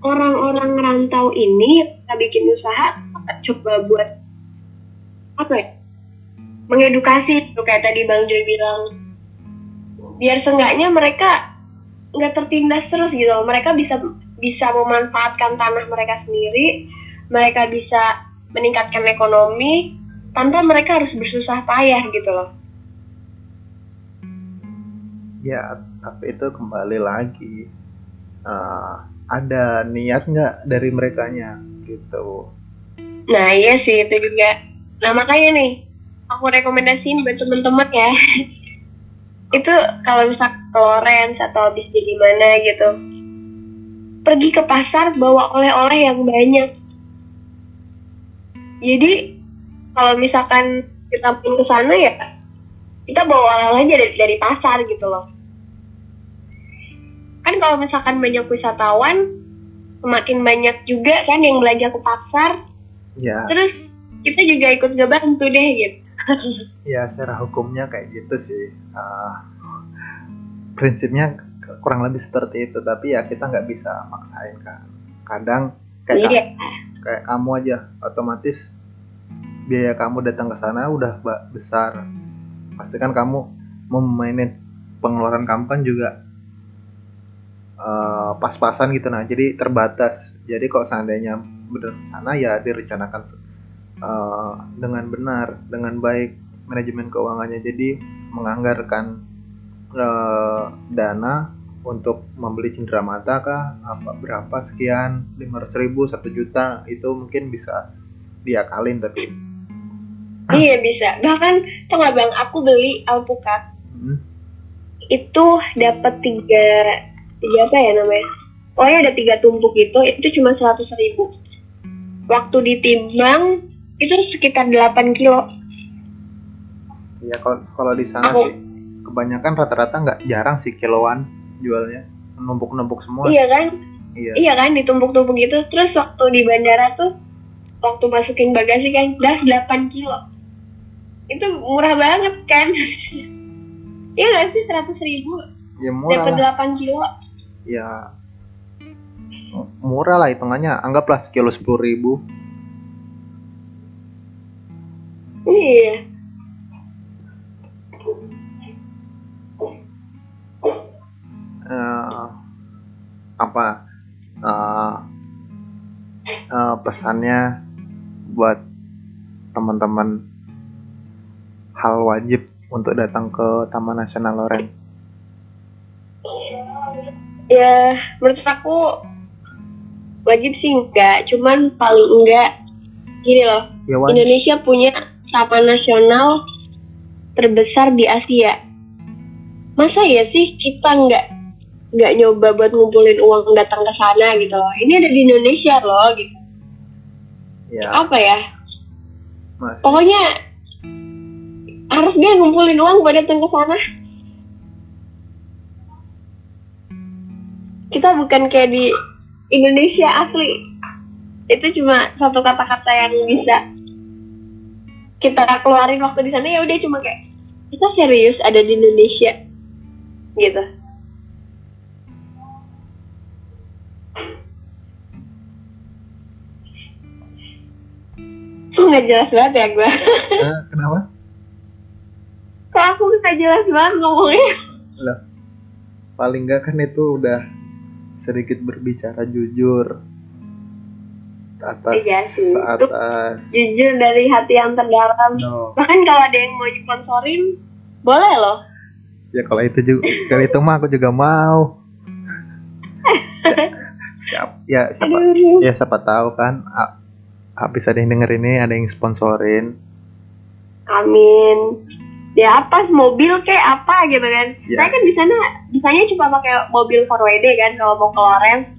orang-orang rantau ini kita bikin usaha kita coba buat apa ya mengedukasi tuh kayak tadi bang Joy bilang. Biar seenggaknya mereka nggak tertindas terus gitu. Mereka bisa bisa memanfaatkan tanah mereka sendiri. Mereka bisa meningkatkan ekonomi tanpa mereka harus bersusah payah gitu loh Ya, tapi itu kembali lagi eh, ada niat nggak dari merekanya gitu. Nah iya sih itu juga. Nah makanya nih aku rekomendasiin buat temen-temen ya. itu kalau misal ke Lawrence atau habis di mana gitu. Pergi ke pasar bawa oleh-oleh yang banyak. Jadi kalau misalkan kita pun ke sana ya kita bawa oleh-oleh aja dari, dari pasar gitu loh. Kan kalau misalkan banyak wisatawan semakin banyak juga kan yang belanja ke pasar Ya, terus kita juga ikut ngebantu deh gitu ya secara hukumnya kayak gitu sih. Eh, prinsipnya kurang lebih seperti itu, tapi ya kita nggak bisa maksain kan. Kadang kayak iya kayak kamu aja otomatis biaya kamu datang ke sana udah besar. Pasti kan kamu mau manage pengeluaran kamu kan juga eh, pas-pasan gitu. Nah jadi terbatas. Jadi kalau seandainya bener ke sana ya direncanakan eh, dengan benar dengan baik manajemen keuangannya. Jadi menganggarkan eh, dana untuk membeli cindera mata kah apa berapa sekian 500 ribu satu juta itu mungkin bisa diakalin tapi iya bisa. Bahkan tau nggak bang aku beli alpukat. Hmm, itu dapat tiga tiga apa ya namanya? Pokoknya ada tiga tumpuk itu itu cuma seratus ribu. Waktu ditimbang itu sekitar 8 kilo. Ya kalau kalau di sana Aku- sih kebanyakan rata-rata nggak jarang sih kiloan jualnya. Numpuk-numpuk semua. Iya kan? Iya. Iya kan ditumpuk-tumpuk gitu. Terus waktu di bandara tuh waktu masukin bagasi kan dah 8 kilo itu murah banget kan? Iya nggak sih? Seratus ribu. Ya murah dapat 8 kilo. Ya murah lah hitungannya. Anggaplah sekilo sepuluh ribu. Iya. Eh, apa eh, eh, pesannya buat teman-teman hal wajib untuk datang ke Taman Nasional Loren? Ya menurut aku wajib sih enggak cuman paling enggak gini loh ya wajib. Indonesia punya taman nasional terbesar di Asia. Masa ya sih kita enggak nggak nyoba buat ngumpulin uang datang ke sana gitu loh? Ini ada di Indonesia loh gitu. Ya. Apa ya? Mas pokoknya harus dia ngumpulin uang buat datang ke sana. Kita bukan kayak di Indonesia asli. Itu cuma satu kata-kata yang bisa kita keluarin waktu di sana. Ya udah cuma kayak kita serius ada di Indonesia. Gitu. Nggak jelas banget ya gue. Eh, kenapa Aku nggak jelas banget ngomongnya? Loh, paling nggak kan itu udah sedikit berbicara jujur atas Iya sih. atas Jujur dari hati yang terdalam. no Bahkan kalau ada yang mau sponsorin, boleh loh. ya kalau itu juga kalau itu mah aku juga mau siap ya siapa Aduh. ya siapa tahu kan habis ada yang denger ini ada yang sponsorin Amin. Ya apa mobil kayak apa gitu kan? Ya. Saya kan di sana bisanya cuma pakai mobil 4WD kan kalau mau ke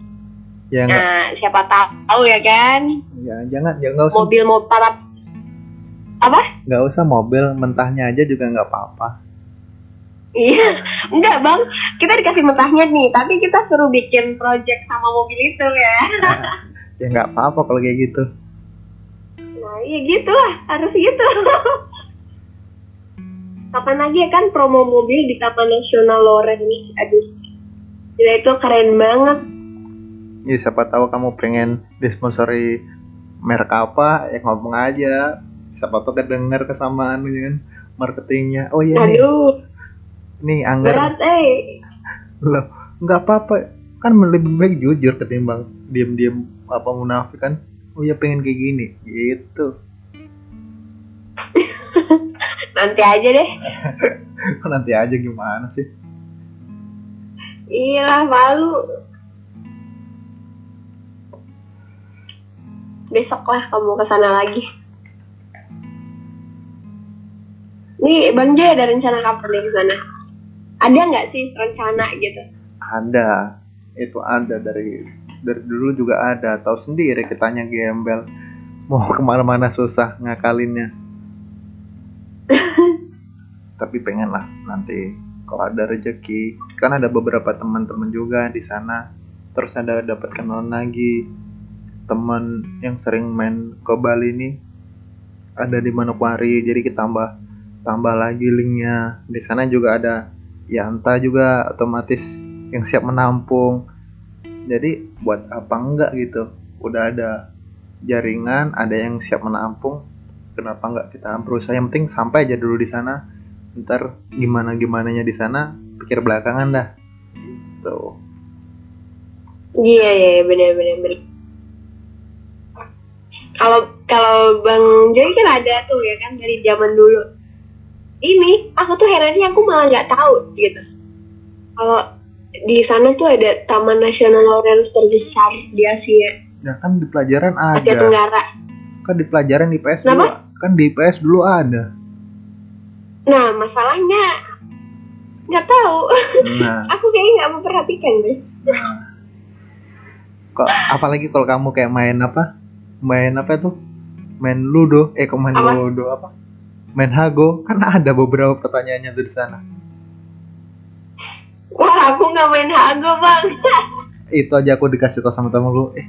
ya Nah, siapa tahu ya kan? ya jangan ya nggak usah Mobil mau para apa? nggak usah mobil mentahnya aja juga nggak apa-apa Iya, enggak bang. Kita dikasih mentahnya nih, tapi kita suruh bikin project sama mobil itu ya. ya nggak apa-apa kalau kayak gitu Nah, iya gitu lah, harus gitu. Kapan lagi ya kan promo mobil di Taman Nasional Loren nih, aduh. Gila itu keren banget. ya siapa tahu kamu pengen disponsori merek apa ya ngomong aja. Siapa tahu kedenger kesamaan kan marketingnya. Oh iya nih. Aduh, nih anggar berat eh. loh nggak apa-apa. Kan lebih baik jujur ketimbang diam-diam apa munafik kan. Oh ya pengen kayak gini. Gitu Nanti aja deh. nanti aja gimana sih Iya lah, malu. Besok lah kamu ke sana lagi. Nih, Bang Jay ada rencana kapan nih ke sana? Ada nggak sih rencana gitu? ada itu ada dari dari dulu juga ada tahu sendiri kitanya gembel mau ke mana-mana susah ngakalinnya tapi pengen lah nanti kalau ada rezeki. Kan ada beberapa teman-teman juga di sana. Terus ada dapat kenalan lagi. Teman yang sering main ke Bali ini ada di Manokwari. Jadi kita tambah tambah lagi linknya. Di sana juga ada Yanta juga otomatis yang siap menampung. Jadi buat apa enggak gitu? Udah ada jaringan ada yang siap menampung. Kenapa enggak kita berusaha yang penting sampai aja dulu di sana ntar gimana gimananya di sana pikir belakangan dah tuh Iya, iya, iya, bener, bener, bener. Kalau kalau Bang Joy kan ada tuh ya kan dari zaman dulu. Ini aku tuh herannya aku malah nggak tahu gitu. Kalau di sana tuh ada Taman Nasional Lawrence terbesar di Asia, ya kan di pelajaran Asia ada Tenggara. kan di pelajaran di PS dulu Kenapa? kan di PS dulu ada Nah, masalahnya nggak tahu. nah aku kayaknya nggak memperhatikan deh. kok apalagi kalau kamu kayak main apa main apa itu main ludo eh kok main Apa? ludo apa main hago kan ada beberapa pertanyaannya tuh di sana Wah, aku nggak main hago bang. itu aja aku dikasih tau sama temen lu eh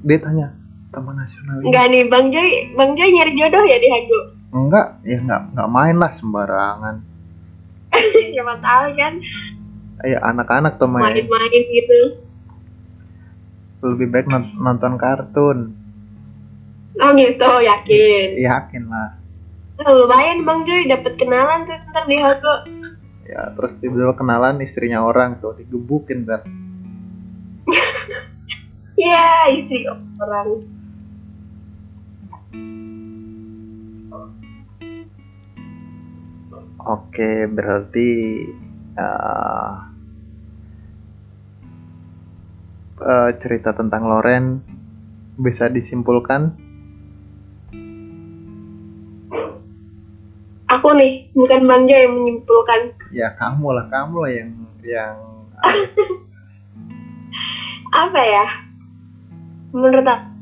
dia tanya taman nasional Enggak nih, Bang Joy, Bang Joy nyari jodoh ya di hago. Enggak ya enggak enggak main lah sembarangan Siapa tahu kan ya anak-anak tuh main main-main gitu. lebih baik non- nonton kartun Oh gitu, yakin. yakin lah lumayan Bang Joy dapat kenalan tuh ntar di hago. ya terus tiba-tiba kenalan istrinya orang tuh digebukin ntar Iya, istri orang. Oke, berarti eh, eh, cerita tentang Loren bisa disimpulkan Aku nih, bukan Joy yang menyimpulkan. ya kamu lah, kamu lah yang yang Apa ya? Menurut aku,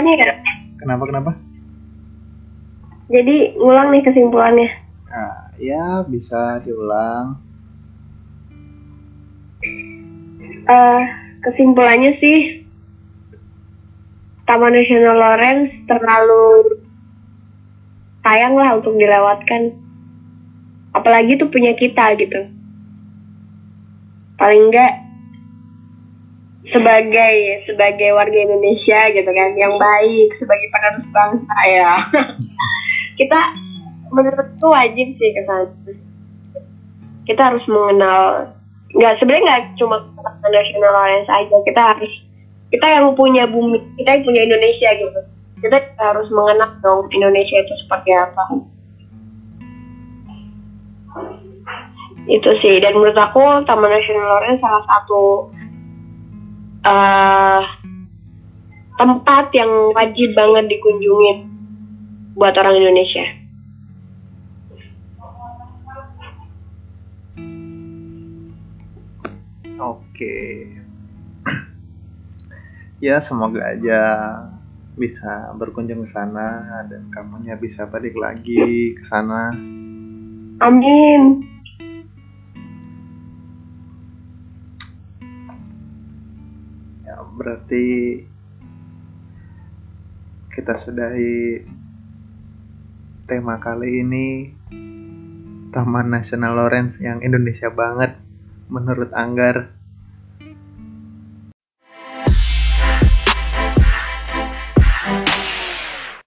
kesimpulannya ya Kenapa kenapa? jadi ngulang nih kesimpulannya Nah, ya bisa diulang. Eh, kesimpulannya sih Taman Nasional Lawrence terlalu sayang lah untuk dilewatkan apalagi itu punya kita gitu paling enggak sebagai sebagai warga Indonesia gitu kan yang baik sebagai penerus bangsa ya. Kita menurutku wajib sih ke sana. Kita harus mengenal nggak sebenarnya nggak cuma nasional Lawrence aja kita harus kita yang punya bumi kita yang punya Indonesia gitu. Kita harus mengenal dong Indonesia itu seperti apa. Itu sih dan menurut aku Taman Nasional Lawrence salah satu eh tempat yang wajib banget dikunjungi buat orang Indonesia. Oke. Ya, semoga aja bisa berkunjung ke sana dan kamunya bisa balik lagi ke sana. Amin. Berarti kita sudahi tema kali ini Taman Nasional Lawrence yang Indonesia banget menurut Anggar.